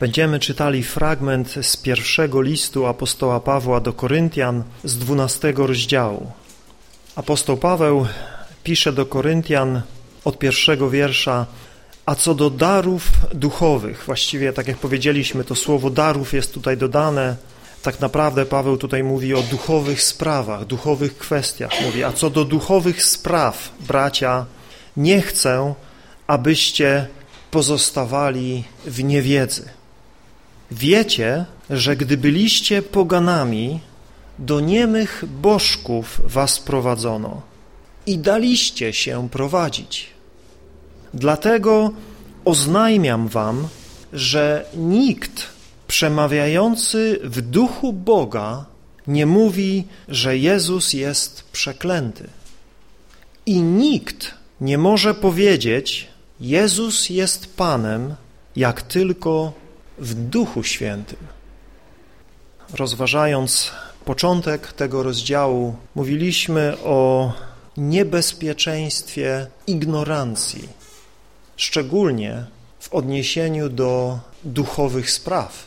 Będziemy czytali fragment z pierwszego listu apostoła Pawła do Koryntian z dwunastego rozdziału. Apostoł Paweł pisze do Koryntian od pierwszego wiersza a co do darów duchowych, właściwie tak jak powiedzieliśmy, to słowo darów jest tutaj dodane, tak naprawdę Paweł tutaj mówi o duchowych sprawach, duchowych kwestiach. Mówi, a co do duchowych spraw, bracia, nie chcę, abyście pozostawali w niewiedzy. Wiecie, że gdy byliście poganami, do niemych bożków was prowadzono i daliście się prowadzić. Dlatego oznajmiam wam, że nikt przemawiający w duchu Boga nie mówi, że Jezus jest przeklęty. I nikt nie może powiedzieć, Jezus jest Panem, jak tylko w Duchu Świętym. Rozważając początek tego rozdziału, mówiliśmy o niebezpieczeństwie ignorancji, szczególnie w odniesieniu do duchowych spraw.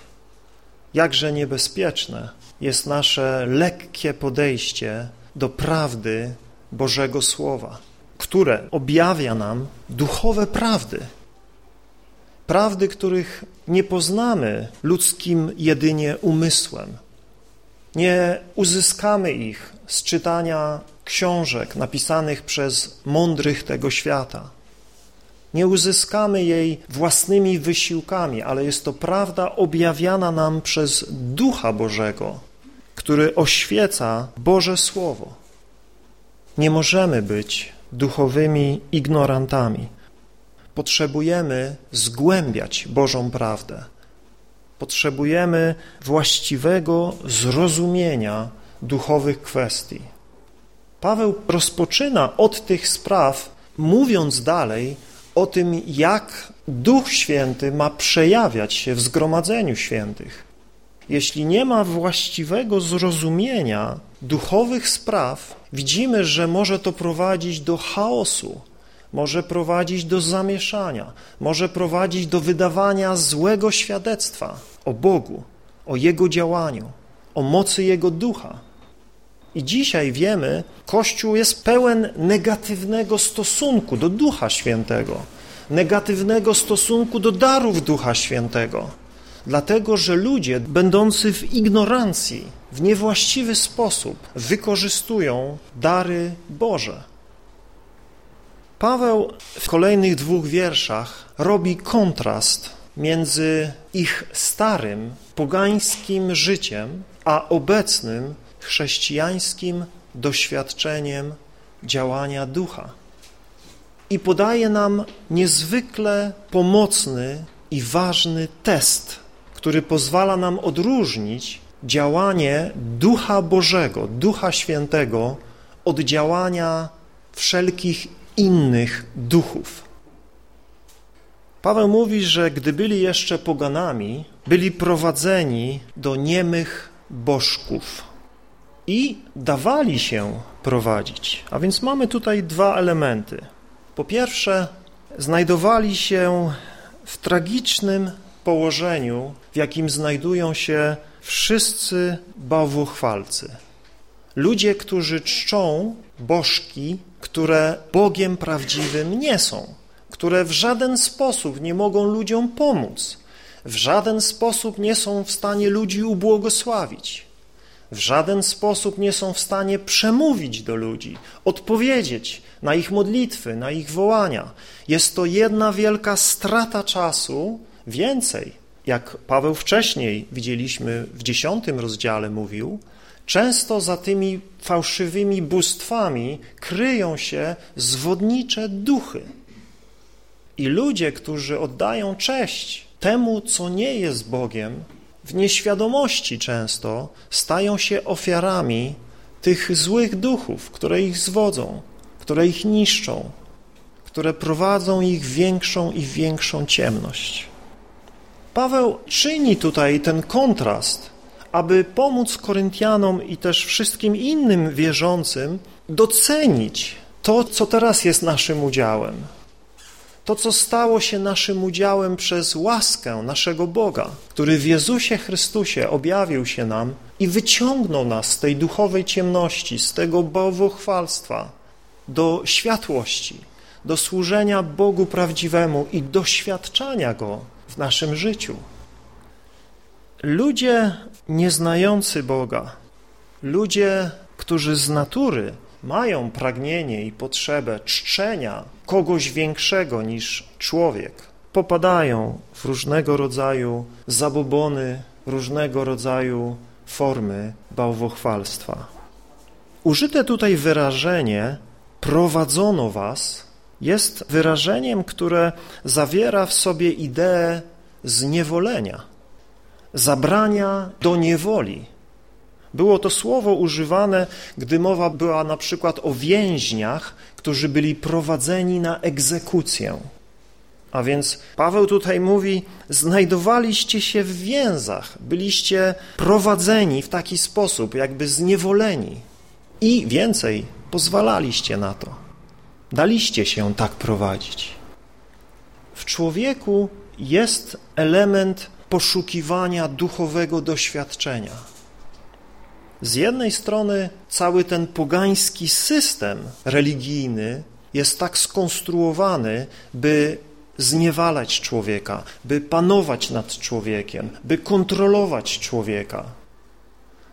Jakże niebezpieczne jest nasze lekkie podejście do prawdy Bożego Słowa, które objawia nam duchowe prawdy, prawdy, których nie poznamy ludzkim jedynie umysłem. Nie uzyskamy ich z czytania książek napisanych przez mądrych tego świata. Nie uzyskamy jej własnymi wysiłkami, ale jest to prawda objawiana nam przez Ducha Bożego, który oświeca Boże Słowo. Nie możemy być duchowymi ignorantami. Potrzebujemy zgłębiać Bożą prawdę. Potrzebujemy właściwego zrozumienia duchowych kwestii. Paweł rozpoczyna od tych spraw, mówiąc dalej o tym, jak Duch Święty ma przejawiać się w zgromadzeniu świętych. Jeśli nie ma właściwego zrozumienia duchowych spraw, widzimy, że może to prowadzić do chaosu, może prowadzić do zamieszania, może prowadzić do wydawania złego świadectwa o Bogu, o Jego działaniu, o mocy Jego Ducha. I dzisiaj wiemy, Kościół jest pełen negatywnego stosunku do Ducha Świętego, negatywnego stosunku do darów Ducha Świętego, dlatego że ludzie będący w ignorancji, w niewłaściwy sposób wykorzystują dary Boże. Paweł w kolejnych dwóch wierszach robi kontrast między ich starym, pogańskim życiem, a obecnym chrześcijańskim doświadczeniem działania ducha. I podaje nam niezwykle pomocny i ważny test, który pozwala nam odróżnić działanie Ducha Bożego, Ducha Świętego od działania wszelkich innych duchów. Paweł mówi, że gdy byli jeszcze poganami, byli prowadzeni do niemych bożków i dawali się prowadzić. A więc mamy tutaj dwa elementy. Po pierwsze, znajdowali się w tragicznym położeniu, w jakim znajdują się wszyscy bałwochwalcy. Ludzie, którzy czczą bożki, które Bogiem prawdziwym nie są, które w żaden sposób nie mogą ludziom pomóc, w żaden sposób nie są w stanie ludzi ubłogosławić w żaden sposób nie są w stanie przemówić do ludzi, odpowiedzieć na ich modlitwy, na ich wołania. Jest to jedna wielka strata czasu, więcej, jak Paweł wcześniej widzieliśmy w dziesiątym rozdziale mówił, często za tymi fałszywymi bóstwami kryją się zwodnicze duchy. I ludzie, którzy oddają cześć temu, co nie jest Bogiem, w nieświadomości często stają się ofiarami tych złych duchów, które ich zwodzą, które ich niszczą, które prowadzą ich w większą i większą ciemność. Paweł czyni tutaj ten kontrast, aby pomóc Koryntianom i też wszystkim innym wierzącym docenić to, co teraz jest naszym udziałem. to, co stało się naszym udziałem przez łaskę naszego Boga, który w Jezusie Chrystusie objawił się nam i wyciągnął nas z tej duchowej ciemności, z tego bałwochwalstwa do światłości, do służenia Bogu prawdziwemu i doświadczania Go w naszym życiu. Ludzie nieznający Boga, ludzie, którzy z natury mają pragnienie i potrzebę czczenia kogoś większego niż człowiek, popadają w różnego rodzaju zabobony, różnego rodzaju formy bałwochwalstwa. Użyte tutaj wyrażenie prowadzono was jest wyrażeniem, które zawiera w sobie ideę zniewolenia, zabrania do niewoli, było to słowo używane, gdy mowa była na przykład o więźniach, którzy byli prowadzeni na egzekucję. A więc Paweł tutaj mówi, znajdowaliście się w więzach, byliście prowadzeni w taki sposób, jakby zniewoleni. I więcej, pozwalaliście na to. Daliście się tak prowadzić. W człowieku jest element poszukiwania duchowego doświadczenia z jednej strony cały ten pogański system religijny jest tak skonstruowany, by zniewalać człowieka, by panować nad człowiekiem, by kontrolować człowieka.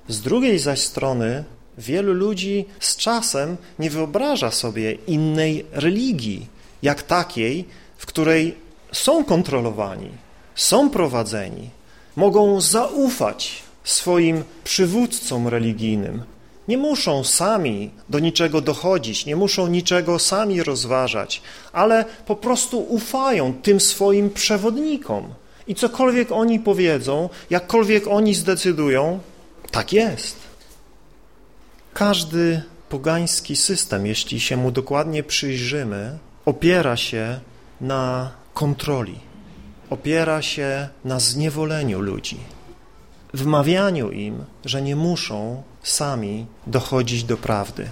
Z drugiej zaś strony wielu ludzi z czasem nie wyobraża sobie innej religii, jak takiej, w której są kontrolowani, są prowadzeni, mogą zaufać swoim przywódcom religijnym. Nie muszą sami do niczego dochodzić, nie muszą niczego sami rozważać, ale po prostu ufają tym swoim przewodnikom. I cokolwiek oni powiedzą, jakkolwiek oni zdecydują, tak jest. Każdy pogański system, jeśli się mu dokładnie przyjrzymy, opiera się na kontroli, opiera się na zniewoleniu ludzi. Wmawianiu im, że nie muszą sami dochodzić do prawdy,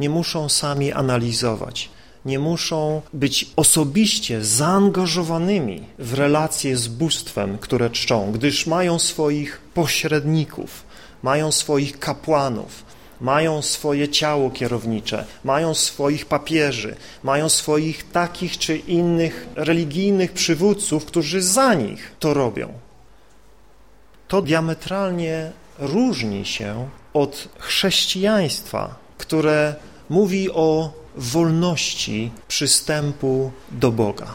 nie muszą sami analizować, nie muszą być osobiście zaangażowanymi w relacje z bóstwem, które czczą, gdyż mają swoich pośredników, mają swoich kapłanów, mają swoje ciało kierownicze, mają swoich papieży, mają swoich takich czy innych religijnych przywódców, którzy za nich to robią to diametralnie różni się od chrześcijaństwa, które mówi o wolności przystępu do Boga.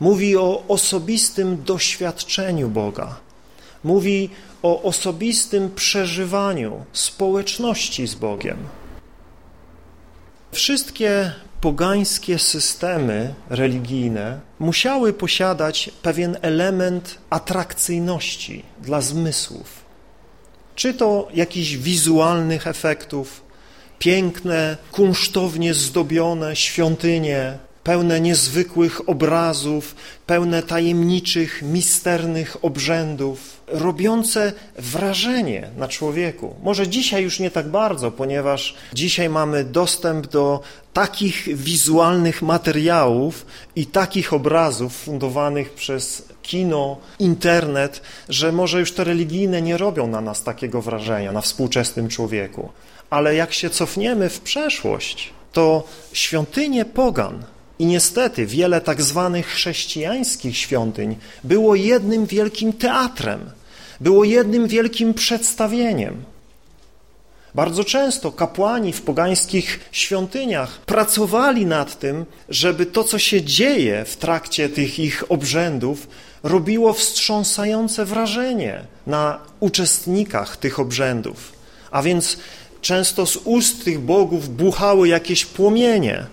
Mówi o osobistym doświadczeniu Boga. Mówi o osobistym przeżywaniu społeczności z Bogiem. Wszystkie pogańskie systemy religijne musiały posiadać pewien element atrakcyjności dla zmysłów. Czy to jakichś wizualnych efektów, piękne, kunsztownie zdobione świątynie, pełne niezwykłych obrazów, pełne tajemniczych, misternych obrzędów, robiące wrażenie na człowieku. Może dzisiaj już nie tak bardzo, ponieważ dzisiaj mamy dostęp do takich wizualnych materiałów i takich obrazów fundowanych przez kino, internet, że może już te religijne nie robią na nas takiego wrażenia, na współczesnym człowieku. Ale jak się cofniemy w przeszłość, to świątynie pogan i niestety wiele tak zwanych chrześcijańskich świątyń było jednym wielkim teatrem, było jednym wielkim przedstawieniem. Bardzo często kapłani w pogańskich świątyniach pracowali nad tym, żeby to, co się dzieje w trakcie tych ich obrzędów, robiło wstrząsające wrażenie na uczestnikach tych obrzędów. A więc często z ust tych bogów buchały jakieś płomienie,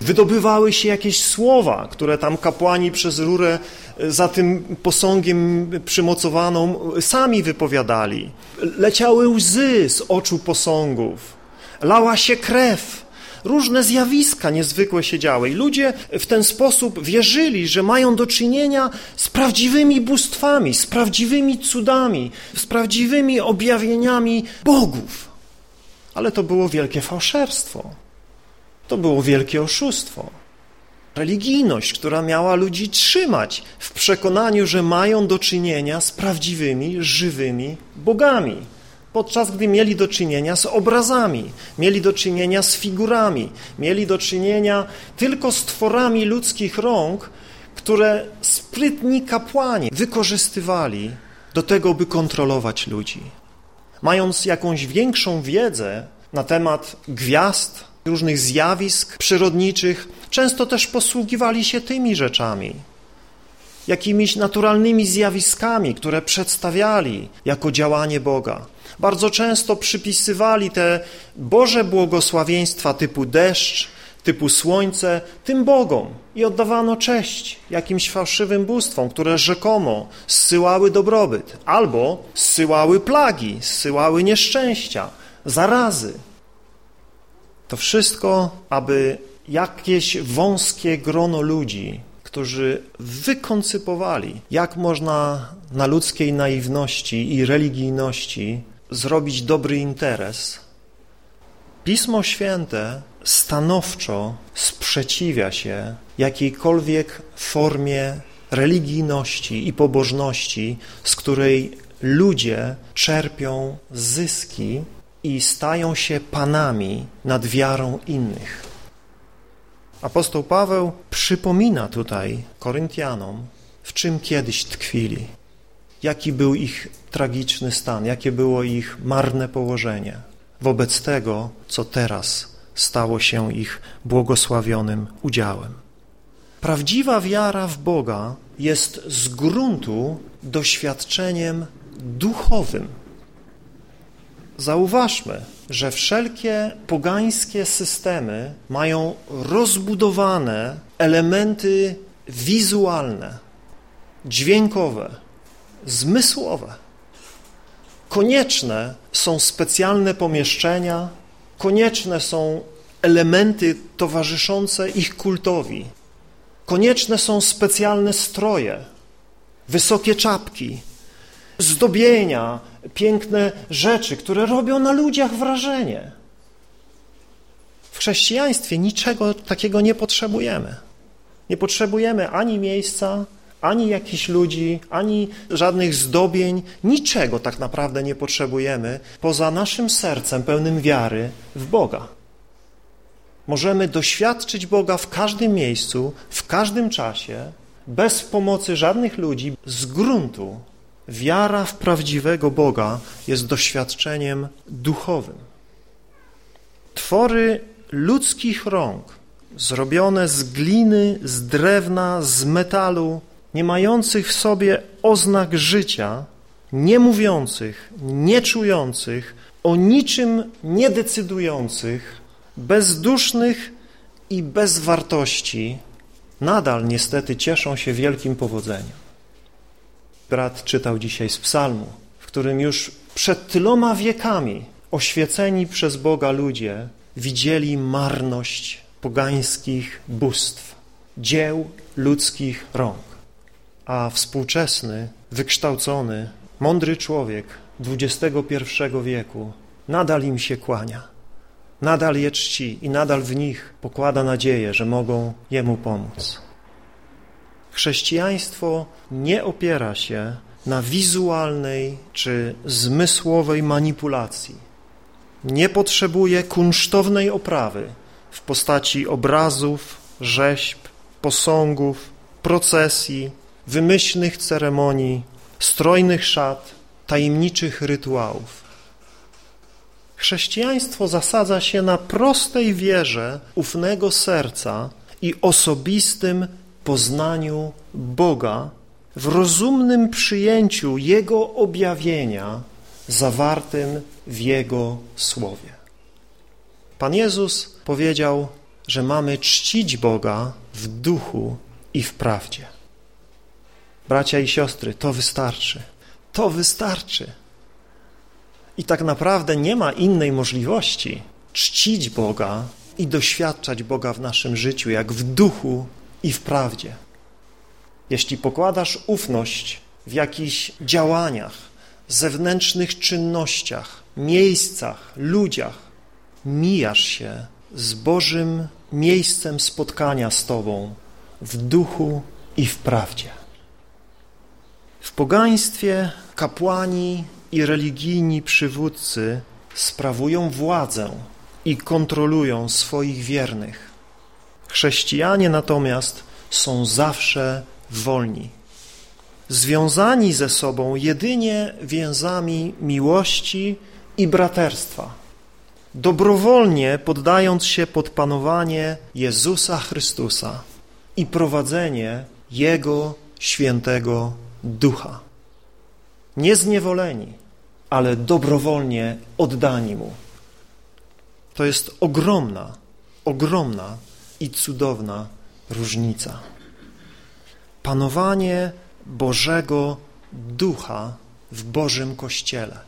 Wydobywały się jakieś słowa, które tam kapłani przez rurę e, za tym posągiem przymocowaną sami wypowiadali. Leciały łzy z oczu posągów. Lała się krew. Różne zjawiska niezwykłe się działy i ludzie w ten sposób wierzyli, że mają do czynienia z prawdziwymi bóstwami, z prawdziwymi cudami, z prawdziwymi objawieniami bogów. Ale to było wielkie fałszerstwo. To było wielkie oszustwo. Religijność, która miała ludzi trzymać w przekonaniu, że mają do czynienia z prawdziwymi, żywymi bogami, podczas gdy mieli do czynienia z obrazami, mieli do czynienia z figurami, mieli do czynienia tylko z tworami ludzkich rąk, które sprytni kapłani wykorzystywali do tego, by kontrolować ludzi. Mając jakąś większą wiedzę na temat gwiazd, różnych zjawisk przyrodniczych, często też posługiwali się tymi rzeczami, jakimiś naturalnymi zjawiskami, które przedstawiali jako działanie Boga. Bardzo często przypisywali te Boże błogosławieństwa typu deszcz, typu słońce tym bogom i oddawano cześć jakimś fałszywym bóstwom, które rzekomo zsyłały dobrobyt albo zsyłały plagi, zsyłały nieszczęścia, zarazy. To wszystko, aby jakieś wąskie grono ludzi, którzy wykoncypowali, jak można na ludzkiej naiwności i religijności zrobić dobry interes. Pismo Święte stanowczo sprzeciwia się jakiejkolwiek formie religijności i pobożności, z której ludzie czerpią zyski i stają się panami nad wiarą innych. Apostoł Paweł przypomina tutaj Koryntianom, w czym kiedyś tkwili, jaki był ich tragiczny stan, jakie było ich marne położenie wobec tego, co teraz stało się ich błogosławionym udziałem. Prawdziwa wiara w Boga jest z gruntu doświadczeniem duchowym. Zauważmy, że wszelkie pogańskie systemy mają rozbudowane elementy wizualne, dźwiękowe, zmysłowe. Konieczne są specjalne pomieszczenia, konieczne są elementy towarzyszące ich kultowi. Konieczne są specjalne stroje, wysokie czapki, zdobienia, piękne rzeczy, które robią na ludziach wrażenie. W chrześcijaństwie niczego takiego nie potrzebujemy. Nie potrzebujemy ani miejsca, ani jakichś ludzi, ani żadnych zdobień, niczego tak naprawdę nie potrzebujemy poza naszym sercem pełnym wiary w Boga. Możemy doświadczyć Boga w każdym miejscu, w każdym czasie, bez pomocy żadnych ludzi, z gruntu. Wiara w prawdziwego Boga jest doświadczeniem duchowym. Twory ludzkich rąk, zrobione z gliny, z drewna, z metalu, nie mających w sobie oznak życia, nie mówiących, nie czujących, o niczym nie decydujących, bezdusznych i bez wartości, nadal niestety cieszą się wielkim powodzeniem. Brat czytał dzisiaj z psalmu, w którym już przed tyloma wiekami oświeceni przez Boga ludzie widzieli marność pogańskich bóstw, dzieł ludzkich rąk a współczesny, wykształcony, mądry człowiek XXI wieku nadal im się kłania, nadal je czci i nadal w nich pokłada nadzieję, że mogą Jemu pomóc. Chrześcijaństwo nie opiera się na wizualnej czy zmysłowej manipulacji. Nie potrzebuje kunsztownej oprawy w postaci obrazów, rzeźb, posągów, procesji, wymyślnych ceremonii, strojnych szat, tajemniczych rytuałów. Chrześcijaństwo zasadza się na prostej wierze ufnego serca i osobistym poznaniu Boga w rozumnym przyjęciu Jego objawienia zawartym w Jego Słowie. Pan Jezus powiedział, że mamy czcić Boga w duchu i w prawdzie. Bracia i siostry, to wystarczy. To wystarczy. I tak naprawdę nie ma innej możliwości czcić Boga i doświadczać Boga w naszym życiu, jak w duchu i w prawdzie. Jeśli pokładasz ufność w jakichś działaniach, zewnętrznych czynnościach, miejscach, ludziach, mijasz się z Bożym miejscem spotkania z Tobą w duchu i w prawdzie. W pogaństwie kapłani i religijni przywódcy sprawują władzę i kontrolują swoich wiernych. Chrześcijanie natomiast są zawsze wolni, związani ze sobą jedynie więzami miłości i braterstwa, dobrowolnie poddając się pod panowanie Jezusa Chrystusa i prowadzenie Jego świętego ducha. Niezniewoleni, ale dobrowolnie oddani Mu. To jest ogromna, ogromna i cudowna różnica. Panowanie Bożego Ducha w Bożym Kościele.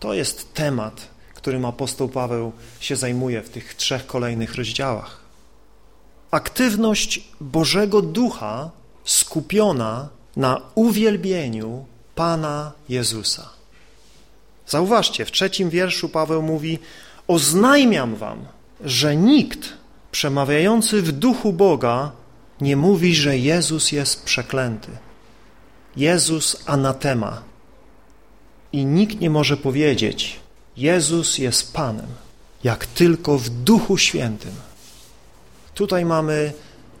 To jest temat, którym apostoł Paweł się zajmuje w tych trzech kolejnych rozdziałach. Aktywność Bożego Ducha skupiona na uwielbieniu Pana Jezusa. Zauważcie, w trzecim wierszu Paweł mówi Oznajmiam wam, że nikt przemawiający w duchu Boga nie mówi, że Jezus jest przeklęty. Jezus anatema. I nikt nie może powiedzieć, Jezus jest Panem, jak tylko w Duchu Świętym. Tutaj mamy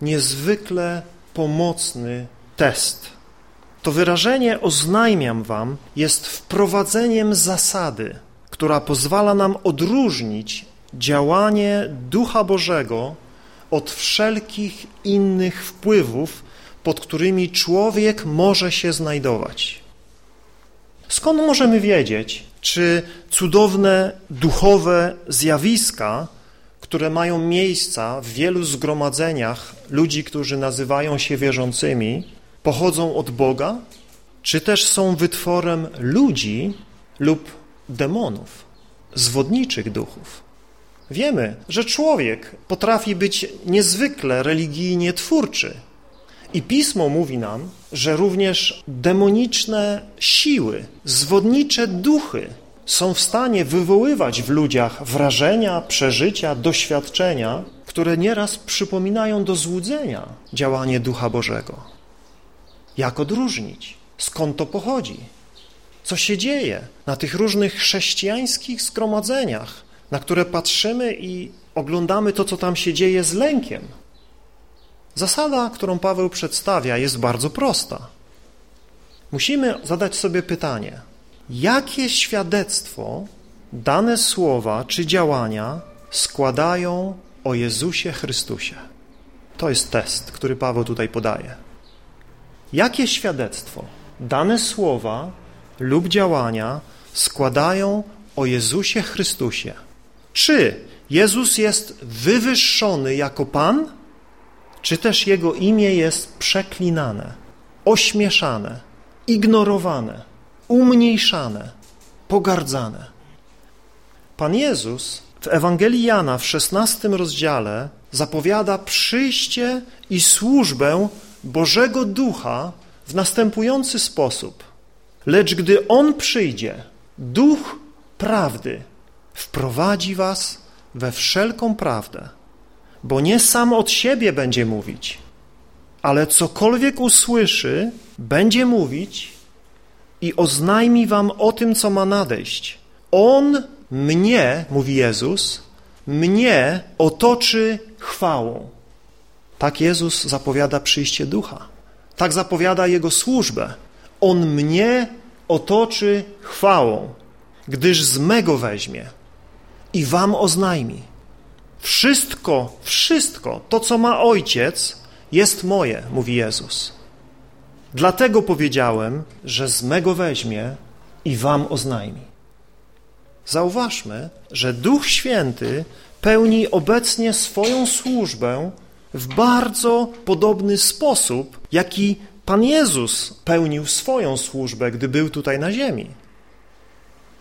niezwykle pomocny test. To wyrażenie oznajmiam wam jest wprowadzeniem zasady, która pozwala nam odróżnić działanie Ducha Bożego od wszelkich innych wpływów, pod którymi człowiek może się znajdować. Skąd możemy wiedzieć, czy cudowne duchowe zjawiska, które mają miejsca w wielu zgromadzeniach ludzi, którzy nazywają się wierzącymi, pochodzą od Boga, czy też są wytworem ludzi lub demonów, zwodniczych duchów. Wiemy, że człowiek potrafi być niezwykle religijnie twórczy. I Pismo mówi nam, że również demoniczne siły, zwodnicze duchy są w stanie wywoływać w ludziach wrażenia, przeżycia, doświadczenia, które nieraz przypominają do złudzenia działanie Ducha Bożego. Jak odróżnić? Skąd to pochodzi? Co się dzieje na tych różnych chrześcijańskich zgromadzeniach, na które patrzymy i oglądamy to, co tam się dzieje z lękiem? Zasada, którą Paweł przedstawia, jest bardzo prosta. Musimy zadać sobie pytanie, jakie świadectwo dane słowa czy działania składają o Jezusie Chrystusie? To jest test, który Paweł tutaj podaje. Jakie świadectwo dane słowa lub działania składają o Jezusie Chrystusie? Czy Jezus jest wywyższony jako Pan, czy też Jego imię jest przeklinane, ośmieszane, ignorowane, umniejszane, pogardzane? Pan Jezus w Ewangelii Jana w szesnastym rozdziale zapowiada przyjście i służbę Bożego Ducha w następujący sposób. Lecz gdy On przyjdzie, Duch prawdy wprowadzi was we wszelką prawdę, bo nie sam od siebie będzie mówić, ale cokolwiek usłyszy, będzie mówić i oznajmi wam o tym, co ma nadejść. On mnie, mówi Jezus, mnie otoczy chwałą. Tak Jezus zapowiada przyjście Ducha. Tak zapowiada Jego służbę. On mnie otoczy chwałą, gdyż z mego weźmie i wam oznajmi. Wszystko, wszystko, to co ma Ojciec, jest moje, mówi Jezus. Dlatego powiedziałem, że z mego weźmie i wam oznajmi. Zauważmy, że Duch Święty pełni obecnie swoją służbę w bardzo podobny sposób, jaki Pan Jezus pełnił swoją służbę, gdy był tutaj na ziemi.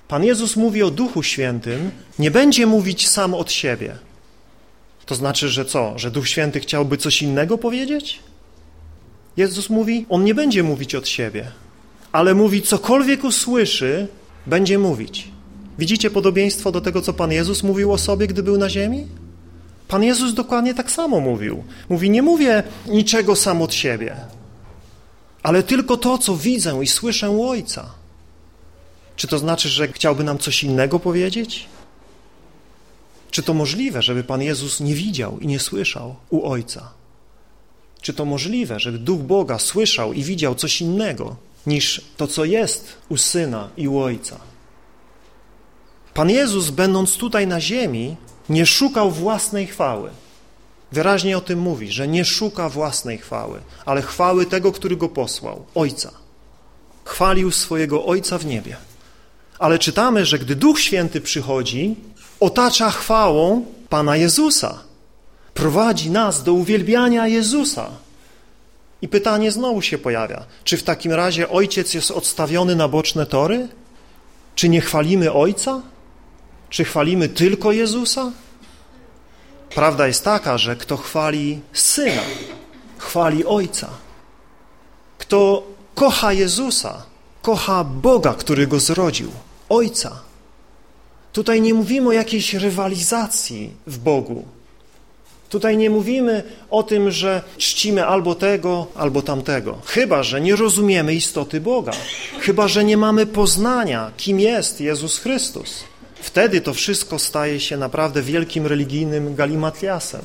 Pan Jezus mówi o Duchu Świętym, nie będzie mówić sam od siebie. To znaczy, że co? Że Duch Święty chciałby coś innego powiedzieć? Jezus mówi, On nie będzie mówić od siebie, ale mówi, cokolwiek usłyszy, będzie mówić. Widzicie podobieństwo do tego, co Pan Jezus mówił o sobie, gdy był na ziemi? Pan Jezus dokładnie tak samo mówił. Mówi, nie mówię niczego sam od siebie, ale tylko to, co widzę i słyszę u Ojca. Czy to znaczy, że chciałby nam coś innego powiedzieć? Czy to możliwe, żeby Pan Jezus nie widział i nie słyszał u Ojca? Czy to możliwe, żeby Duch Boga słyszał i widział coś innego niż to, co jest u Syna i u Ojca? Pan Jezus, będąc tutaj na ziemi, nie szukał własnej chwały. Wyraźnie o tym mówi, że nie szuka własnej chwały, ale chwały tego, który go posłał, Ojca. Chwalił swojego Ojca w niebie. Ale czytamy, że gdy Duch Święty przychodzi, otacza chwałą Pana Jezusa. Prowadzi nas do uwielbiania Jezusa. I pytanie znowu się pojawia, czy w takim razie Ojciec jest odstawiony na boczne tory? Czy nie chwalimy Ojca? Czy chwalimy tylko Jezusa? Prawda jest taka, że kto chwali Syna, chwali Ojca. Kto kocha Jezusa, kocha Boga, który go zrodził, Ojca. Tutaj nie mówimy o jakiejś rywalizacji w Bogu. Tutaj nie mówimy o tym, że czcimy albo tego, albo tamtego. Chyba, że nie rozumiemy istoty Boga. Chyba, że nie mamy poznania, kim jest Jezus Chrystus. Wtedy to wszystko staje się naprawdę wielkim religijnym galimatiasem.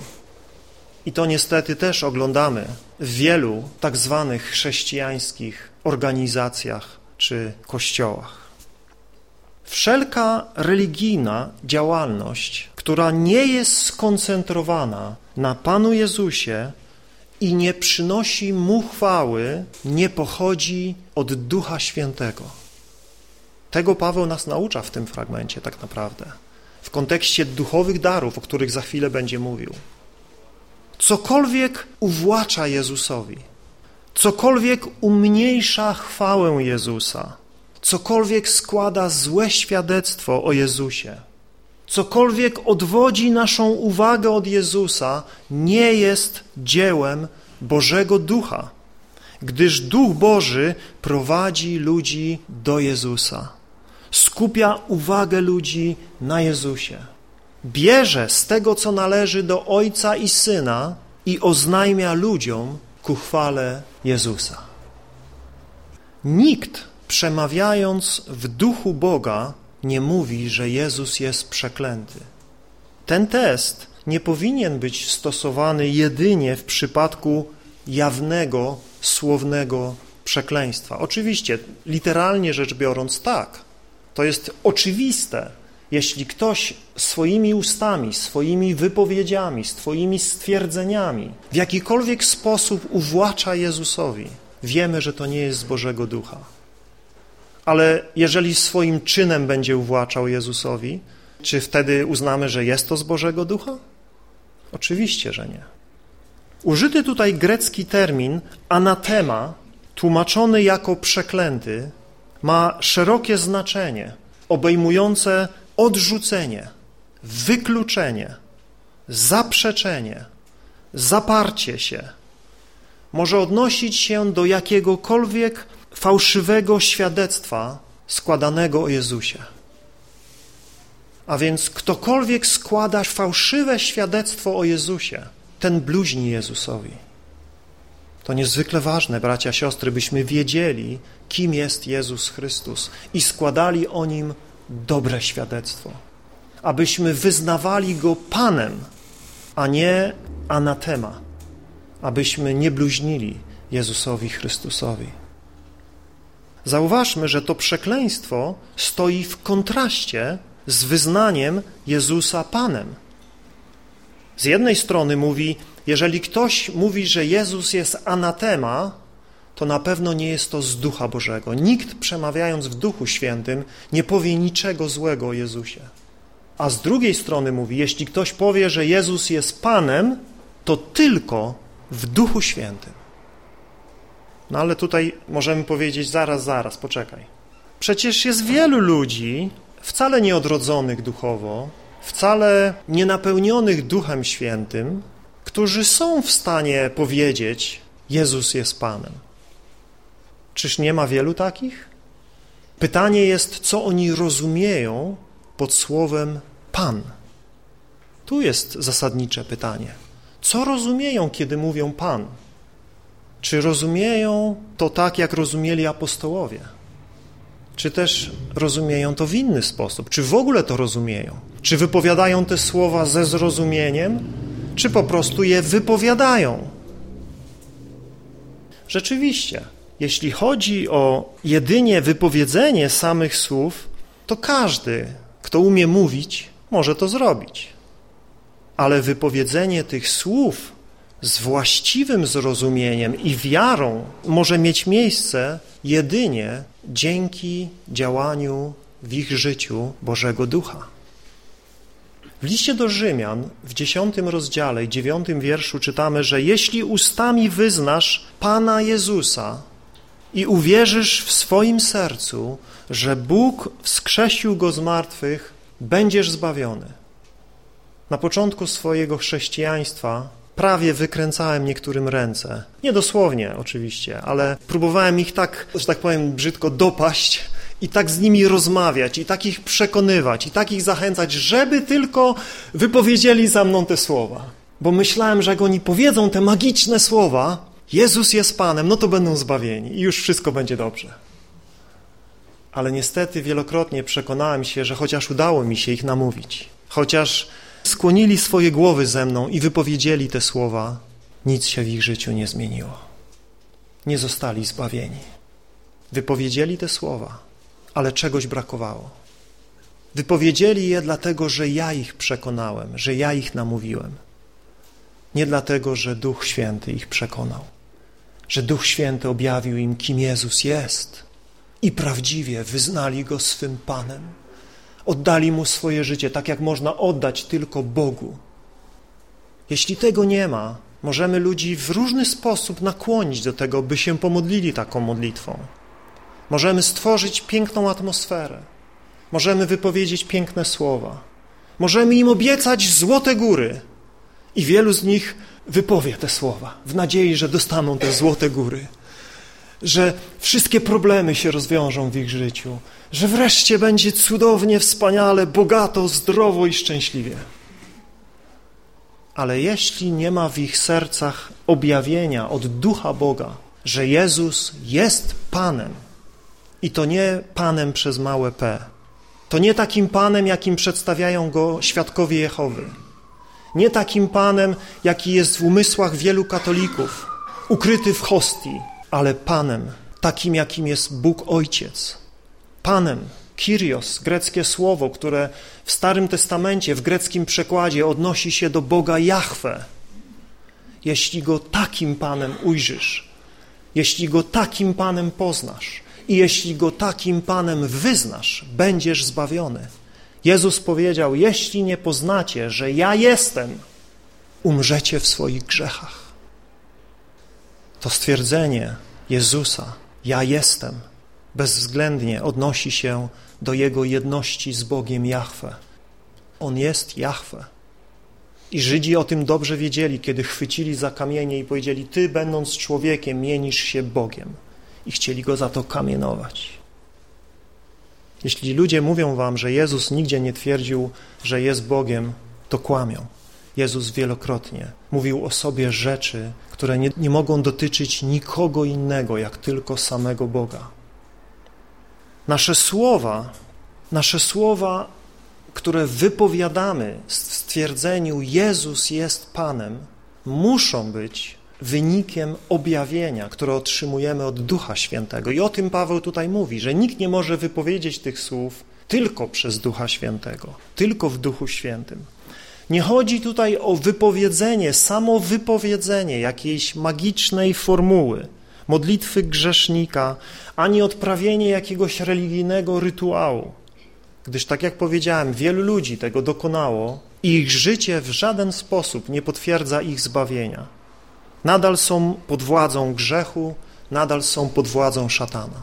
I to niestety też oglądamy w wielu tak zwanych chrześcijańskich organizacjach czy kościołach. Wszelka religijna działalność, która nie jest skoncentrowana na Panu Jezusie i nie przynosi Mu chwały, nie pochodzi od Ducha Świętego. Tego Paweł nas naucza w tym fragmencie tak naprawdę, w kontekście duchowych darów, o których za chwilę będzie mówił. Cokolwiek uwłacza Jezusowi, cokolwiek umniejsza chwałę Jezusa, cokolwiek składa złe świadectwo o Jezusie, cokolwiek odwodzi naszą uwagę od Jezusa, nie jest dziełem Bożego Ducha, gdyż Duch Boży prowadzi ludzi do Jezusa skupia uwagę ludzi na Jezusie. Bierze z tego, co należy do Ojca i Syna i oznajmia ludziom ku chwale Jezusa. Nikt przemawiając w duchu Boga nie mówi, że Jezus jest przeklęty. Ten test nie powinien być stosowany jedynie w przypadku jawnego, słownego przekleństwa. Oczywiście, literalnie rzecz biorąc tak, to jest oczywiste, jeśli ktoś swoimi ustami, swoimi wypowiedziami, swoimi stwierdzeniami w jakikolwiek sposób uwłacza Jezusowi, wiemy, że to nie jest z Bożego Ducha. Ale jeżeli swoim czynem będzie uwłaczał Jezusowi, czy wtedy uznamy, że jest to z Bożego Ducha? Oczywiście, że nie. Użyty tutaj grecki termin anatema, tłumaczony jako przeklęty, ma szerokie znaczenie, obejmujące odrzucenie, wykluczenie, zaprzeczenie, zaparcie się. Może odnosić się do jakiegokolwiek fałszywego świadectwa składanego o Jezusie. A więc ktokolwiek składa fałszywe świadectwo o Jezusie, ten bluźni Jezusowi. To niezwykle ważne, bracia, siostry, byśmy wiedzieli, kim jest Jezus Chrystus i składali o Nim dobre świadectwo. Abyśmy wyznawali Go Panem, a nie anatema. Abyśmy nie bluźnili Jezusowi Chrystusowi. Zauważmy, że to przekleństwo stoi w kontraście z wyznaniem Jezusa Panem. Z jednej strony mówi, jeżeli ktoś mówi, że Jezus jest anatema, to na pewno nie jest to z Ducha Bożego. Nikt przemawiając w Duchu Świętym nie powie niczego złego o Jezusie. A z drugiej strony mówi, jeśli ktoś powie, że Jezus jest Panem, to tylko w Duchu Świętym. No ale tutaj możemy powiedzieć, zaraz, zaraz, poczekaj. Przecież jest wielu ludzi, wcale nieodrodzonych duchowo, wcale nienapełnionych Duchem Świętym, którzy są w stanie powiedzieć, Jezus jest Panem. Czyż nie ma wielu takich? Pytanie jest, co oni rozumieją pod słowem Pan. Tu jest zasadnicze pytanie. Co rozumieją, kiedy mówią Pan? Czy rozumieją to tak, jak rozumieli apostołowie? Czy też rozumieją to w inny sposób? Czy w ogóle to rozumieją? Czy wypowiadają te słowa ze zrozumieniem, czy po prostu je wypowiadają? Rzeczywiście, jeśli chodzi o jedynie wypowiedzenie samych słów, to każdy, kto umie mówić, może to zrobić. Ale wypowiedzenie tych słów z właściwym zrozumieniem i wiarą może mieć miejsce jedynie dzięki działaniu w ich życiu Bożego Ducha. W liście do Rzymian w dziesiątym rozdziale i dziewiątym wierszu czytamy, że jeśli ustami wyznasz Pana Jezusa i uwierzysz w swoim sercu, że Bóg wskrzesił Go z martwych, będziesz zbawiony. Na początku swojego chrześcijaństwa prawie wykręcałem niektórym ręce. Nie dosłownie oczywiście, ale próbowałem ich tak, że tak powiem brzydko, dopaść i tak z nimi rozmawiać, i tak ich przekonywać, i tak ich zachęcać, żeby tylko wypowiedzieli za mną te słowa. Bo myślałem, że jak oni powiedzą te magiczne słowa, Jezus jest Panem, no to będą zbawieni i już wszystko będzie dobrze. Ale niestety wielokrotnie przekonałem się, że chociaż udało mi się ich namówić, chociaż skłonili swoje głowy ze mną i wypowiedzieli te słowa, nic się w ich życiu nie zmieniło. Nie zostali zbawieni. Wypowiedzieli te słowa, ale czegoś brakowało. Wypowiedzieli je dlatego, że ja ich przekonałem, że ja ich namówiłem. Nie dlatego, że Duch Święty ich przekonał, że Duch Święty objawił im, kim Jezus jest i prawdziwie wyznali Go swym Panem. Oddali Mu swoje życie, tak jak można oddać tylko Bogu. Jeśli tego nie ma, możemy ludzi w różny sposób nakłonić do tego, by się pomodlili taką modlitwą. Możemy stworzyć piękną atmosferę. Możemy wypowiedzieć piękne słowa. Możemy im obiecać złote góry. I wielu z nich wypowie te słowa w nadziei, że dostaną te złote góry. Że wszystkie problemy się rozwiążą w ich życiu. Że wreszcie będzie cudownie, wspaniale, bogato, zdrowo i szczęśliwie. Ale jeśli nie ma w ich sercach objawienia od Ducha Boga, że Jezus jest Panem, i to nie Panem przez małe p. To nie takim Panem, jakim przedstawiają go świadkowie Jehowy. Nie takim Panem, jaki jest w umysłach wielu katolików, ukryty w hostii, ale Panem, takim jakim jest Bóg Ojciec. Panem, Kyrios, greckie słowo, które w Starym Testamencie, w greckim przekładzie odnosi się do Boga Jahwe. Jeśli Go takim Panem ujrzysz, jeśli Go takim Panem poznasz, i jeśli Go takim Panem wyznasz, będziesz zbawiony. Jezus powiedział, jeśli nie poznacie, że ja jestem, umrzecie w swoich grzechach. To stwierdzenie Jezusa, ja jestem, bezwzględnie odnosi się do Jego jedności z Bogiem Jahwe. On jest Jahwe. I Żydzi o tym dobrze wiedzieli, kiedy chwycili za kamienie i powiedzieli, Ty, będąc człowiekiem, mienisz się Bogiem i chcieli go za to kamienować. Jeśli ludzie mówią wam, że Jezus nigdzie nie twierdził, że jest Bogiem, to kłamią. Jezus wielokrotnie mówił o sobie rzeczy, które nie, nie mogą dotyczyć nikogo innego, jak tylko samego Boga. Nasze słowa, nasze słowa, które wypowiadamy w stwierdzeniu Jezus jest Panem, muszą być wynikiem objawienia, które otrzymujemy od Ducha Świętego. I o tym Paweł tutaj mówi, że nikt nie może wypowiedzieć tych słów tylko przez Ducha Świętego, tylko w Duchu Świętym. Nie chodzi tutaj o wypowiedzenie, samo wypowiedzenie jakiejś magicznej formuły, modlitwy grzesznika, ani odprawienie jakiegoś religijnego rytuału. Gdyż, tak jak powiedziałem, wielu ludzi tego dokonało i ich życie w żaden sposób nie potwierdza ich zbawienia. Nadal są pod władzą grzechu, nadal są pod władzą szatana.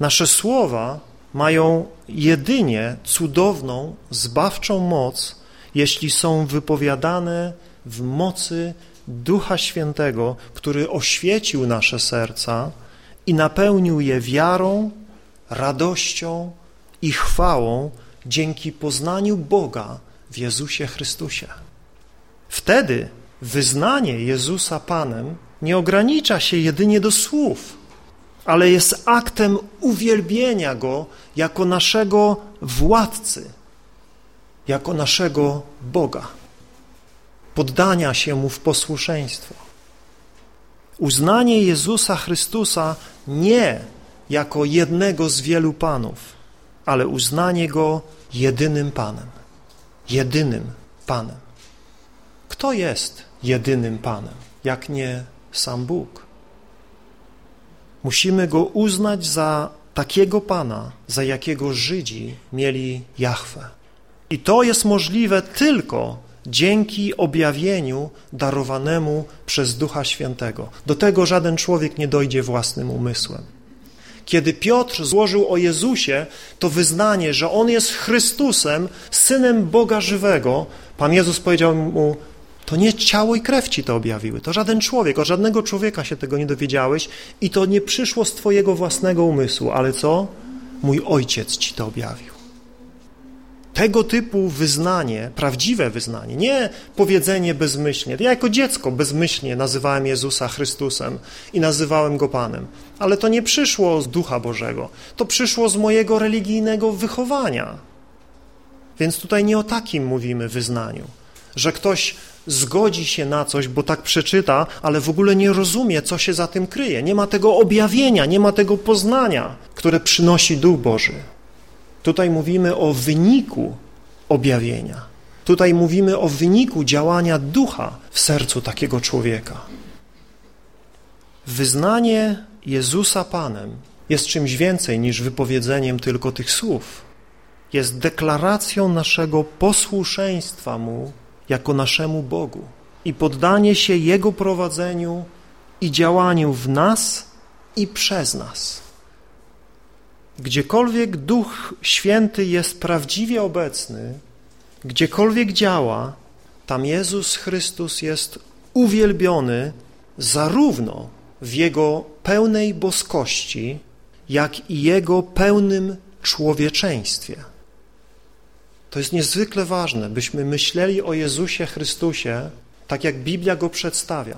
Nasze słowa mają jedynie cudowną, zbawczą moc, jeśli są wypowiadane w mocy Ducha Świętego, który oświecił nasze serca i napełnił je wiarą, radością i chwałą dzięki poznaniu Boga w Jezusie Chrystusie. Wtedy wyznanie Jezusa Panem nie ogranicza się jedynie do słów, ale jest aktem uwielbienia Go jako naszego władcy, jako naszego Boga, poddania się Mu w posłuszeństwo. Uznanie Jezusa Chrystusa nie jako jednego z wielu Panów, ale uznanie Go jedynym Panem, jedynym Panem. Kto jest jedynym Panem, jak nie sam Bóg? Musimy Go uznać za takiego Pana, za jakiego Żydzi mieli Jahwe. I to jest możliwe tylko dzięki objawieniu darowanemu przez Ducha Świętego. Do tego żaden człowiek nie dojdzie własnym umysłem. Kiedy Piotr złożył o Jezusie to wyznanie, że On jest Chrystusem, Synem Boga żywego, Pan Jezus powiedział mu, to nie ciało i krew ci to objawiły, to żaden człowiek, od żadnego człowieka się tego nie dowiedziałeś i to nie przyszło z twojego własnego umysłu, ale co? Mój Ojciec ci to objawił. Tego typu wyznanie, prawdziwe wyznanie, nie powiedzenie bezmyślnie. Ja jako dziecko bezmyślnie nazywałem Jezusa Chrystusem i nazywałem Go Panem, ale to nie przyszło z Ducha Bożego, to przyszło z mojego religijnego wychowania. Więc tutaj nie o takim mówimy wyznaniu, że ktoś zgodzi się na coś, bo tak przeczyta, ale w ogóle nie rozumie, co się za tym kryje. Nie ma tego objawienia, nie ma tego poznania, które przynosi Duch Boży. Tutaj mówimy o wyniku objawienia. Tutaj mówimy o wyniku działania ducha w sercu takiego człowieka. Wyznanie Jezusa Panem jest czymś więcej niż wypowiedzeniem tylko tych słów. Jest deklaracją naszego posłuszeństwa Mu jako naszemu Bogu i poddanie się Jego prowadzeniu i działaniu w nas i przez nas. Gdziekolwiek Duch Święty jest prawdziwie obecny, gdziekolwiek działa, tam Jezus Chrystus jest uwielbiony zarówno w Jego pełnej boskości, jak i Jego pełnym człowieczeństwie. To jest niezwykle ważne, byśmy myśleli o Jezusie Chrystusie tak, jak Biblia Go przedstawia.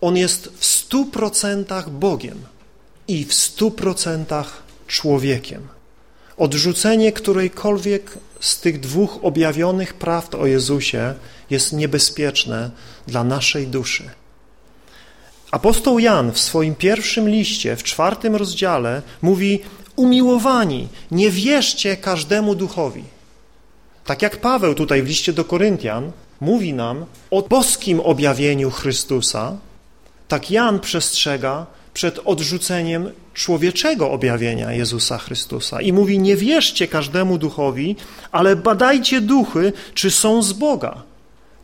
On jest w stu procentach Bogiem i w stu procentach człowiekiem. Odrzucenie którejkolwiek z tych dwóch objawionych prawd o Jezusie jest niebezpieczne dla naszej duszy. Apostoł Jan w swoim pierwszym liście, w czwartym rozdziale mówi umiłowani, nie wierzcie każdemu duchowi. Tak jak Paweł tutaj w liście do Koryntian mówi nam o boskim objawieniu Chrystusa, tak Jan przestrzega przed odrzuceniem człowieczego objawienia Jezusa Chrystusa i mówi, nie wierzcie każdemu duchowi, ale badajcie duchy, czy są z Boga,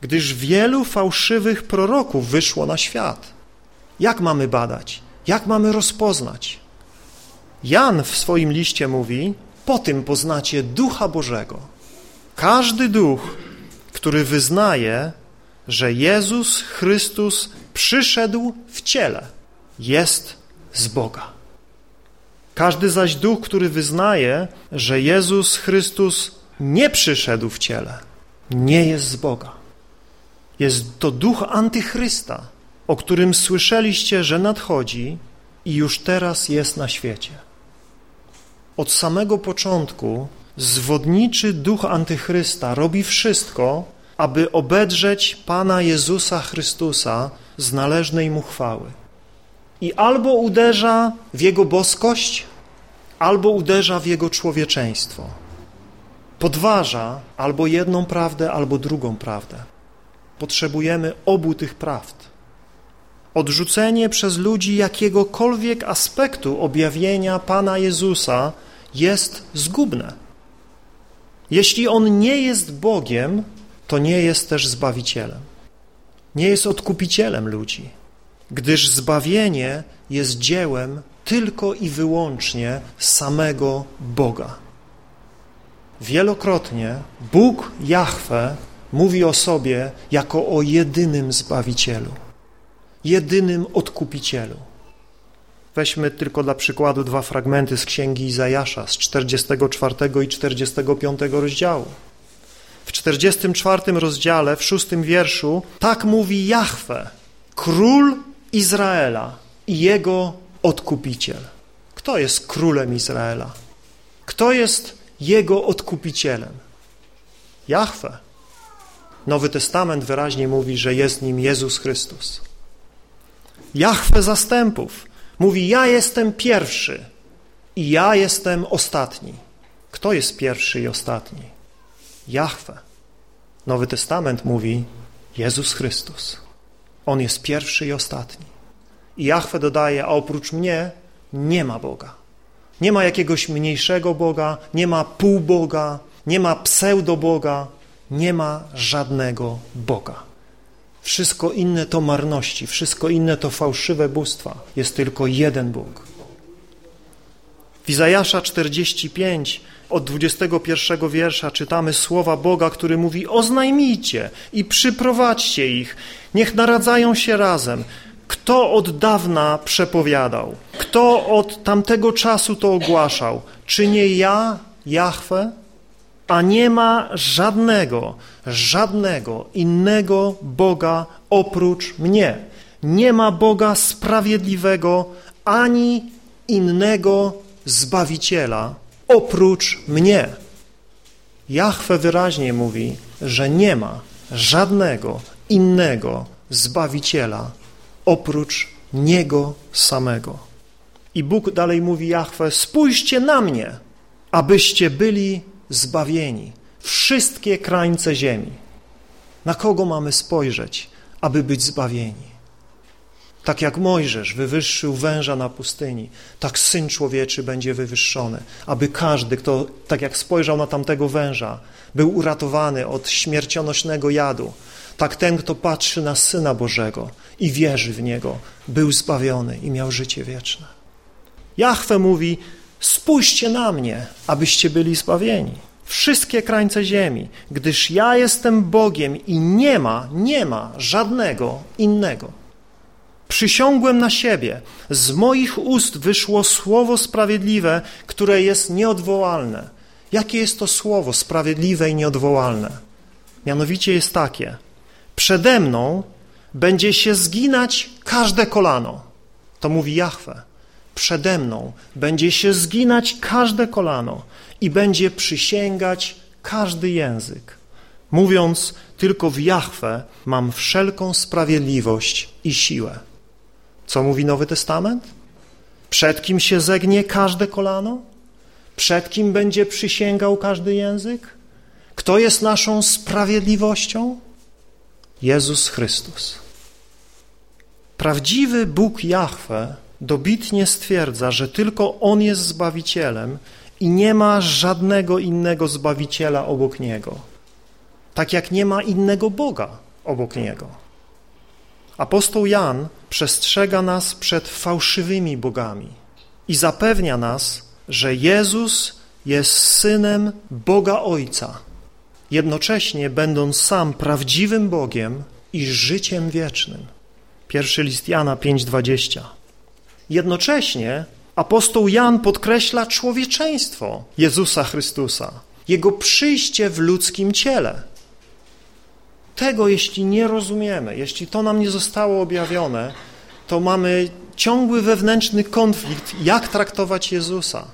gdyż wielu fałszywych proroków wyszło na świat. Jak mamy badać? Jak mamy rozpoznać? Jan w swoim liście mówi, po tym poznacie Ducha Bożego. Każdy duch, który wyznaje, że Jezus Chrystus przyszedł w ciele, jest z Boga. Każdy zaś duch, który wyznaje, że Jezus Chrystus nie przyszedł w ciele, nie jest z Boga. Jest to duch antychrysta, o którym słyszeliście, że nadchodzi i już teraz jest na świecie. Od samego początku zwodniczy duch antychrysta robi wszystko, aby obedrzeć Pana Jezusa Chrystusa z należnej mu chwały i albo uderza w Jego boskość, albo uderza w Jego człowieczeństwo. Podważa albo jedną prawdę, albo drugą prawdę. Potrzebujemy obu tych prawd. Odrzucenie przez ludzi jakiegokolwiek aspektu objawienia Pana Jezusa jest zgubne. Jeśli On nie jest Bogiem, to nie jest też Zbawicielem. Nie jest odkupicielem ludzi gdyż zbawienie jest dziełem tylko i wyłącznie samego Boga. Wielokrotnie Bóg Jahwe mówi o sobie jako o jedynym Zbawicielu, jedynym Odkupicielu. Weźmy tylko dla przykładu dwa fragmenty z Księgi Izajasza z 44 i 45 rozdziału. W 44 rozdziale, w szóstym wierszu, tak mówi Jahwe, król Izraela i jego odkupiciel. Kto jest królem Izraela? Kto jest jego odkupicielem? Jahwe. Nowy Testament wyraźnie mówi, że jest nim Jezus Chrystus. Jahwe zastępów mówi, ja jestem pierwszy i ja jestem ostatni. Kto jest pierwszy i ostatni? Jahwe. Nowy Testament mówi Jezus Chrystus. On jest pierwszy i ostatni. I Jahwe dodaje, a oprócz mnie nie ma Boga. Nie ma jakiegoś mniejszego Boga, nie ma półboga, nie ma pseudo-Boga, nie ma żadnego Boga. Wszystko inne to marności, wszystko inne to fałszywe bóstwa. Jest tylko jeden Bóg. W Izajasza 45 od 21 wiersza czytamy słowa Boga, który mówi oznajmijcie i przyprowadźcie ich, niech naradzają się razem. Kto od dawna przepowiadał? Kto od tamtego czasu to ogłaszał? Czy nie ja, Jahwe? A nie ma żadnego, żadnego innego Boga oprócz mnie. Nie ma Boga sprawiedliwego ani innego Zbawiciela oprócz mnie. Jahwe wyraźnie mówi, że nie ma żadnego innego Zbawiciela oprócz Niego samego. I Bóg dalej mówi Jahwe, spójrzcie na mnie, abyście byli zbawieni. Wszystkie krańce ziemi. Na kogo mamy spojrzeć, aby być zbawieni? Tak jak Mojżesz wywyższył węża na pustyni, tak Syn Człowieczy będzie wywyższony, aby każdy, kto tak jak spojrzał na tamtego węża, był uratowany od śmiercionośnego jadu, tak ten, kto patrzy na Syna Bożego i wierzy w Niego, był zbawiony i miał życie wieczne. Jahwe mówi, spójrzcie na mnie, abyście byli zbawieni. Wszystkie krańce ziemi, gdyż ja jestem Bogiem i nie ma, nie ma żadnego innego. Przysiągłem na siebie, z moich ust wyszło słowo sprawiedliwe, które jest nieodwołalne. Jakie jest to słowo sprawiedliwe i nieodwołalne? Mianowicie jest takie, przede mną będzie się zginać każde kolano. To mówi Jahwe. Przede mną będzie się zginać każde kolano i będzie przysięgać każdy język, mówiąc tylko w Jahwe mam wszelką sprawiedliwość i siłę. Co mówi Nowy Testament? Przed kim się zegnie każde kolano? Przed kim będzie przysięgał każdy język? Kto jest naszą sprawiedliwością? Jezus Chrystus. Prawdziwy Bóg Jahwe dobitnie stwierdza, że tylko On jest Zbawicielem i nie ma żadnego innego Zbawiciela obok Niego. Tak jak nie ma innego Boga obok Niego. Apostoł Jan przestrzega nas przed fałszywymi bogami i zapewnia nas, że Jezus jest Synem Boga Ojca, jednocześnie będąc sam prawdziwym Bogiem i życiem wiecznym. Pierwszy list Jana 5,20 Jednocześnie apostoł Jan podkreśla człowieczeństwo Jezusa Chrystusa, Jego przyjście w ludzkim ciele. Tego jeśli nie rozumiemy, jeśli to nam nie zostało objawione, to mamy ciągły wewnętrzny konflikt, jak traktować Jezusa.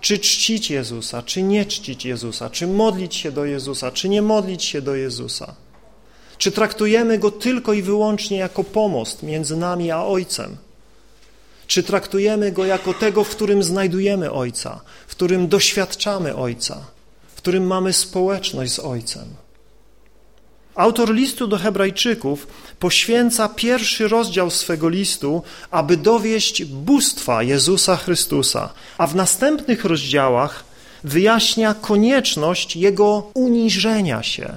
Czy czcić Jezusa, czy nie czcić Jezusa, czy modlić się do Jezusa, czy nie modlić się do Jezusa. Czy traktujemy Go tylko i wyłącznie jako pomost między nami a Ojcem? Czy traktujemy Go jako tego, w którym znajdujemy Ojca, w którym doświadczamy Ojca, w którym mamy społeczność z Ojcem? Autor listu do Hebrajczyków poświęca pierwszy rozdział swego listu, aby dowieść bóstwa Jezusa Chrystusa, a w następnych rozdziałach wyjaśnia konieczność Jego uniżenia się,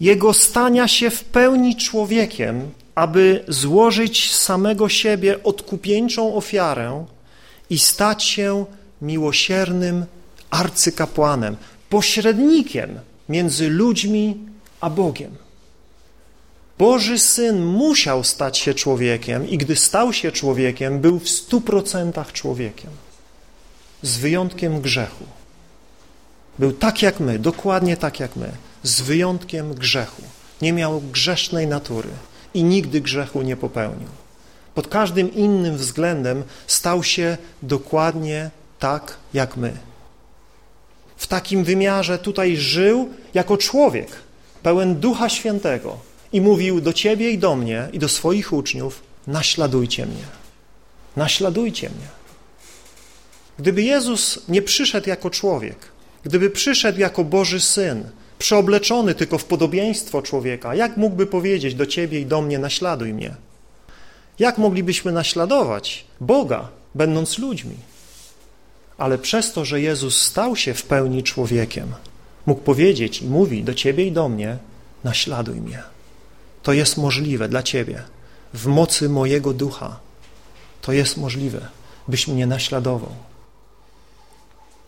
Jego stania się w pełni człowiekiem, aby złożyć samego siebie odkupieńczą ofiarę i stać się miłosiernym arcykapłanem, pośrednikiem między ludźmi a Bogiem. Boży Syn musiał stać się człowiekiem i gdy stał się człowiekiem, był w stu procentach człowiekiem, z wyjątkiem grzechu. Był tak jak my, dokładnie tak jak my, z wyjątkiem grzechu. Nie miał grzesznej natury i nigdy grzechu nie popełnił. Pod każdym innym względem stał się dokładnie tak jak my. W takim wymiarze tutaj żył jako człowiek, pełen Ducha Świętego i mówił do ciebie i do mnie i do swoich uczniów, naśladujcie mnie, naśladujcie mnie. Gdyby Jezus nie przyszedł jako człowiek, gdyby przyszedł jako Boży Syn, przeobleczony tylko w podobieństwo człowieka, jak mógłby powiedzieć do ciebie i do mnie, naśladuj mnie? Jak moglibyśmy naśladować Boga, będąc ludźmi? Ale przez to, że Jezus stał się w pełni człowiekiem, mógł powiedzieć i mówi do ciebie i do mnie, naśladuj mnie. To jest możliwe dla ciebie. W mocy mojego ducha to jest możliwe, byś mnie naśladował.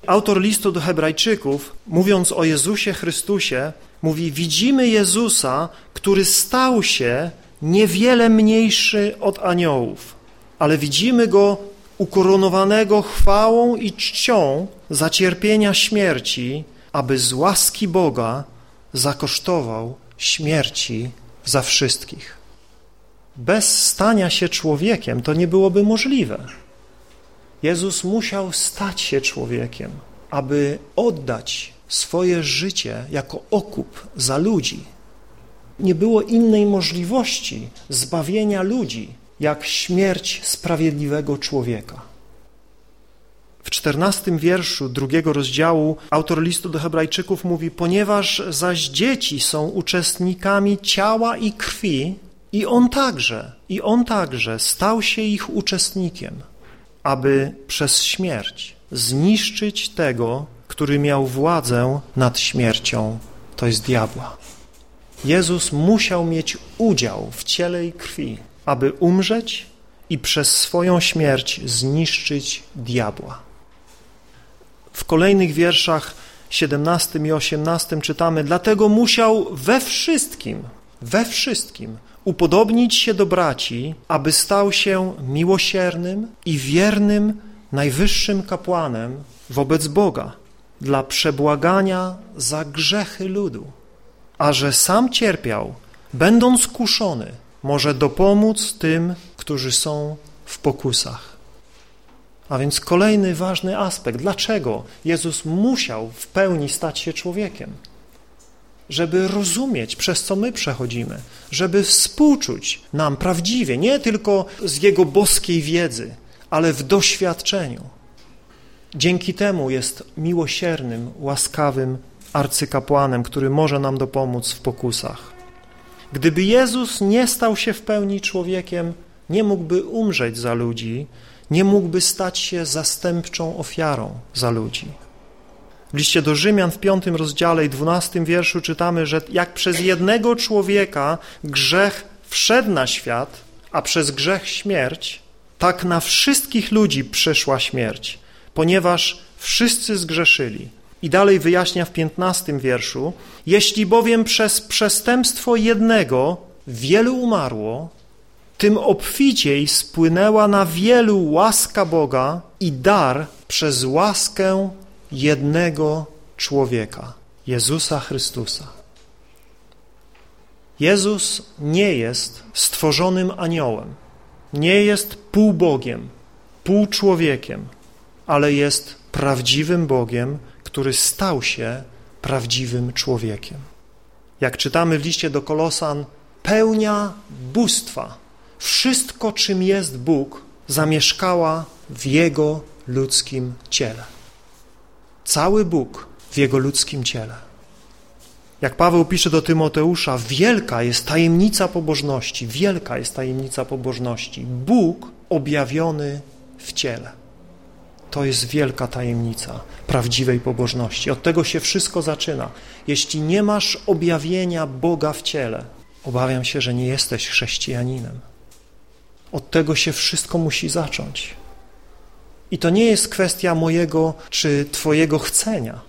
Autor listu do Hebrajczyków, mówiąc o Jezusie Chrystusie, mówi: Widzimy Jezusa, który stał się niewiele mniejszy od aniołów, ale widzimy go ukoronowanego chwałą i czcią za cierpienia śmierci, aby z łaski Boga zakosztował śmierci za wszystkich. Bez stania się człowiekiem to nie byłoby możliwe. Jezus musiał stać się człowiekiem, aby oddać swoje życie jako okup za ludzi. Nie było innej możliwości zbawienia ludzi, jak śmierć sprawiedliwego człowieka. W czternastym wierszu drugiego rozdziału autor listu do Hebrajczyków mówi: Ponieważ zaś dzieci są uczestnikami ciała i krwi, i on także, i on także stał się ich uczestnikiem aby przez śmierć zniszczyć tego, który miał władzę nad śmiercią, to jest diabła. Jezus musiał mieć udział w ciele i krwi, aby umrzeć i przez swoją śmierć zniszczyć diabła. W kolejnych wierszach 17 i 18 czytamy, dlatego musiał we wszystkim, we wszystkim upodobnić się do braci, aby stał się miłosiernym i wiernym najwyższym kapłanem wobec Boga dla przebłagania za grzechy ludu, a że sam cierpiał, będąc kuszony, może dopomóc tym, którzy są w pokusach. A więc kolejny ważny aspekt. Dlaczego Jezus musiał w pełni stać się człowiekiem? żeby rozumieć, przez co my przechodzimy, żeby współczuć nam prawdziwie, nie tylko z Jego boskiej wiedzy, ale w doświadczeniu. Dzięki temu jest miłosiernym, łaskawym arcykapłanem, który może nam dopomóc w pokusach. Gdyby Jezus nie stał się w pełni człowiekiem, nie mógłby umrzeć za ludzi, nie mógłby stać się zastępczą ofiarą za ludzi. W liście do Rzymian w piątym rozdziale i dwunastym wierszu czytamy, że jak przez jednego człowieka grzech wszedł na świat, a przez grzech śmierć, tak na wszystkich ludzi przyszła śmierć, ponieważ wszyscy zgrzeszyli. I dalej wyjaśnia w piętnastym wierszu, jeśli bowiem przez przestępstwo jednego wielu umarło, tym obficiej spłynęła na wielu łaska Boga i dar przez łaskę jednego człowieka, Jezusa Chrystusa. Jezus nie jest stworzonym aniołem, nie jest półbogiem, półczłowiekiem, ale jest prawdziwym Bogiem, który stał się prawdziwym człowiekiem. Jak czytamy w liście do Kolosan, pełnia bóstwa, wszystko czym jest Bóg, zamieszkała w Jego ludzkim ciele cały Bóg w Jego ludzkim ciele. Jak Paweł pisze do Tymoteusza, wielka jest tajemnica pobożności, wielka jest tajemnica pobożności. Bóg objawiony w ciele. To jest wielka tajemnica prawdziwej pobożności. Od tego się wszystko zaczyna. Jeśli nie masz objawienia Boga w ciele, obawiam się, że nie jesteś chrześcijaninem. Od tego się wszystko musi zacząć. I to nie jest kwestia mojego czy Twojego chcenia.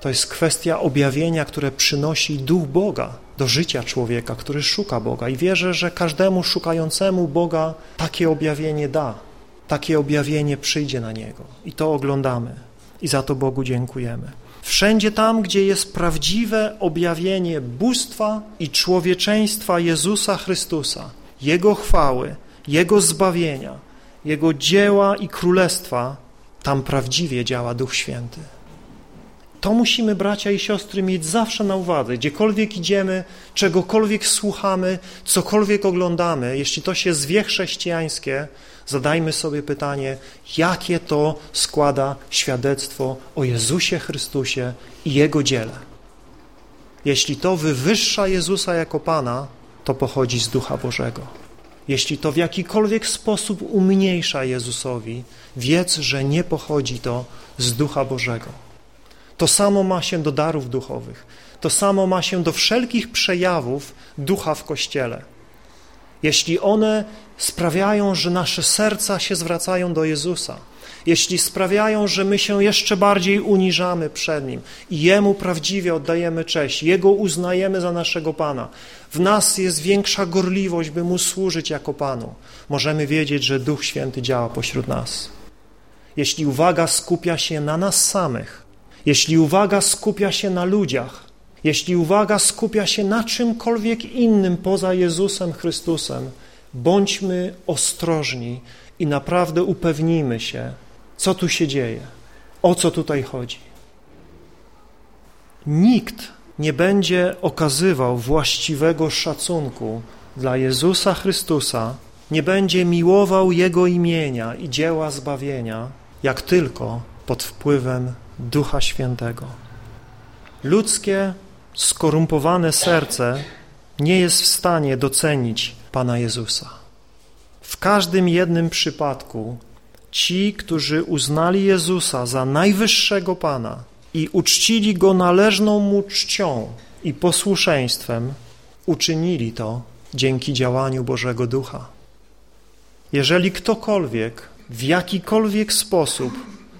To jest kwestia objawienia, które przynosi Duch Boga do życia człowieka, który szuka Boga. I wierzę, że każdemu szukającemu Boga takie objawienie da. Takie objawienie przyjdzie na niego. I to oglądamy. i za to Bogu dziękujemy. Wszędzie tam, gdzie jest prawdziwe objawienie bóstwa i człowieczeństwa Jezusa Chrystusa, Jego chwały, Jego zbawienia, Jego dzieła i królestwa, tam prawdziwie działa Duch Święty. To musimy, bracia i siostry, mieć zawsze na uwadze. Gdziekolwiek idziemy, czegokolwiek słuchamy, cokolwiek oglądamy, jeśli to się zwie chrześcijańskie, zadajmy sobie pytanie, jakie to składa świadectwo o Jezusie Chrystusie i Jego dziele. Jeśli to wywyższa Jezusa jako Pana, to pochodzi z Ducha Bożego. Jeśli to w jakikolwiek sposób umniejsza Jezusowi, wiedz, że nie pochodzi to z Ducha Bożego. To samo ma się do darów duchowych. To samo ma się do wszelkich przejawów ducha w Kościele. Jeśli one sprawiają, że nasze serca się zwracają do Jezusa, jeśli sprawiają, że my się jeszcze bardziej uniżamy przed Nim i Jemu prawdziwie oddajemy cześć, Jego uznajemy za naszego Pana, w nas jest większa gorliwość, by Mu służyć jako Panu, możemy wiedzieć, że Duch Święty działa pośród nas. Jeśli uwaga skupia się na nas samych, jeśli uwaga skupia się na ludziach, jeśli uwaga skupia się na czymkolwiek innym poza Jezusem Chrystusem, bądźmy ostrożni i naprawdę upewnijmy się, co tu się dzieje, o co tutaj chodzi. Nikt nie będzie okazywał właściwego szacunku dla Jezusa Chrystusa, nie będzie miłował Jego imienia i dzieła zbawienia, jak tylko pod wpływem Ducha Świętego. Ludzkie, skorumpowane serce nie jest w stanie docenić Pana Jezusa. W każdym jednym przypadku ci, którzy uznali Jezusa za najwyższego Pana i uczcili Go należną Mu czcią i posłuszeństwem, uczynili to dzięki działaniu Bożego Ducha. Jeżeli ktokolwiek w jakikolwiek sposób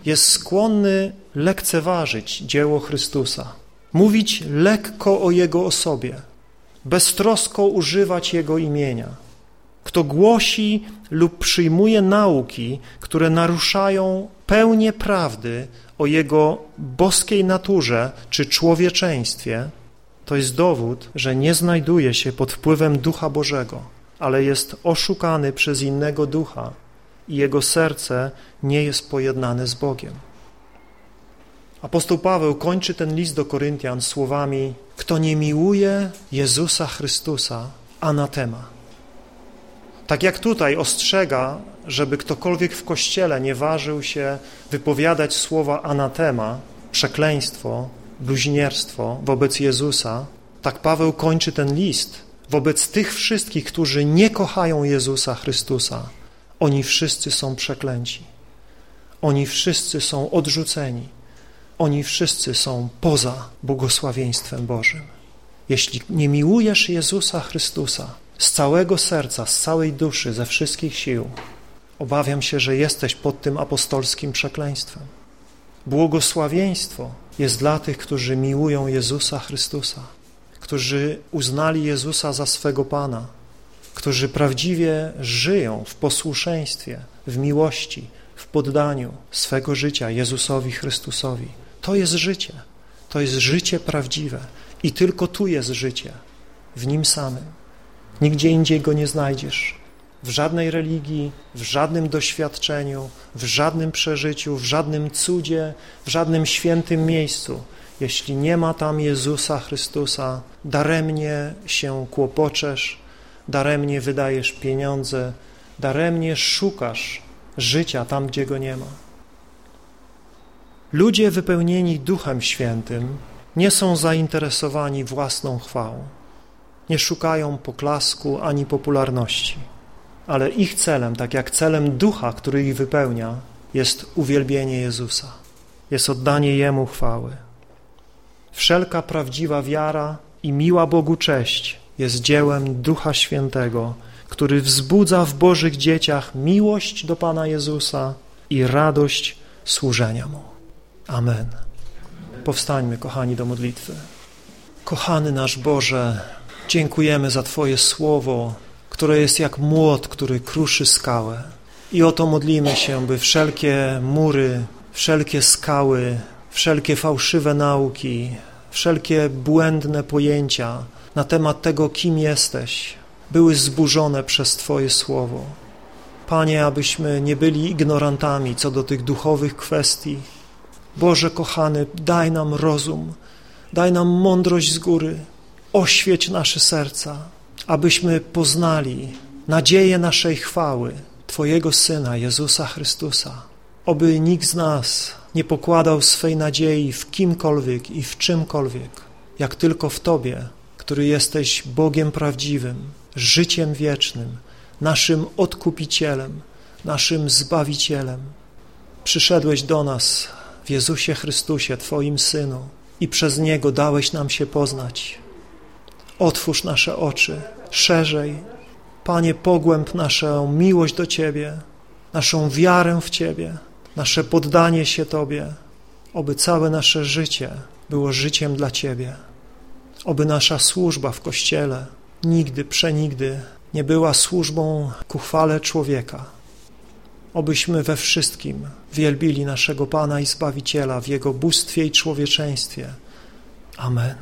jest skłonny lekceważyć dzieło Chrystusa, mówić lekko o Jego osobie, beztrosko używać Jego imienia. Kto głosi lub przyjmuje nauki, które naruszają pełnię prawdy o Jego boskiej naturze czy człowieczeństwie, to jest dowód, że nie znajduje się pod wpływem Ducha Bożego, ale jest oszukany przez innego ducha i jego serce nie jest pojednane z Bogiem. Apostoł Paweł kończy ten list do Koryntian słowami Kto nie miłuje Jezusa Chrystusa, anatema. Tak jak tutaj ostrzega, żeby ktokolwiek w Kościele nie ważył się wypowiadać słowa anatema, przekleństwo, bluźnierstwo wobec Jezusa, tak Paweł kończy ten list wobec tych wszystkich, którzy nie kochają Jezusa Chrystusa. Oni wszyscy są przeklęci. Oni wszyscy są odrzuceni oni wszyscy są poza błogosławieństwem Bożym. Jeśli nie miłujesz Jezusa Chrystusa z całego serca, z całej duszy, ze wszystkich sił, obawiam się, że jesteś pod tym apostolskim przekleństwem. Błogosławieństwo jest dla tych, którzy miłują Jezusa Chrystusa, którzy uznali Jezusa za swego Pana, którzy prawdziwie żyją w posłuszeństwie, w miłości, w poddaniu swego życia Jezusowi Chrystusowi. To jest życie. To jest życie prawdziwe. I tylko tu jest życie. W Nim samym. Nigdzie indziej go nie znajdziesz. W żadnej religii, w żadnym doświadczeniu, w żadnym przeżyciu, w żadnym cudzie, w żadnym świętym miejscu. Jeśli nie ma tam Jezusa Chrystusa, daremnie się kłopoczesz, daremnie wydajesz pieniądze, daremnie szukasz życia tam, gdzie go nie ma. Ludzie wypełnieni Duchem Świętym nie są zainteresowani własną chwałą. Nie szukają poklasku ani popularności, ale ich celem, tak jak celem Ducha, który ich wypełnia, jest uwielbienie Jezusa, jest oddanie Jemu chwały. Wszelka prawdziwa wiara i miła Bogu cześć jest dziełem Ducha Świętego, który wzbudza w Bożych dzieciach miłość do Pana Jezusa i radość służenia Mu. Amen. Powstańmy, kochani, do modlitwy. Kochany nasz Boże, dziękujemy za Twoje słowo, które jest jak młot, który kruszy skałę. I oto modlimy się, by wszelkie mury, wszelkie skały, wszelkie fałszywe nauki, wszelkie błędne pojęcia na temat tego, kim jesteś, były zburzone przez Twoje słowo. Panie, abyśmy nie byli ignorantami co do tych duchowych kwestii. Boże kochany, daj nam rozum, daj nam mądrość z góry, oświeć nasze serca, abyśmy poznali nadzieję naszej chwały, Twojego Syna, Jezusa Chrystusa. Oby nikt z nas nie pokładał swej nadziei w kimkolwiek i w czymkolwiek, jak tylko w Tobie, który jesteś Bogiem prawdziwym, życiem wiecznym, naszym odkupicielem, naszym zbawicielem. Przyszedłeś do nas w Jezusie Chrystusie, Twoim Synu, i przez Niego dałeś nam się poznać. Otwórz nasze oczy szerzej. Panie, pogłęb naszą miłość do Ciebie, naszą wiarę w Ciebie, nasze poddanie się Tobie, oby całe nasze życie było życiem dla Ciebie, oby nasza służba w Kościele nigdy, przenigdy nie była służbą ku chwale człowieka, obyśmy we wszystkim wielbili naszego Pana i Zbawiciela w Jego bóstwie i człowieczeństwie. Amen.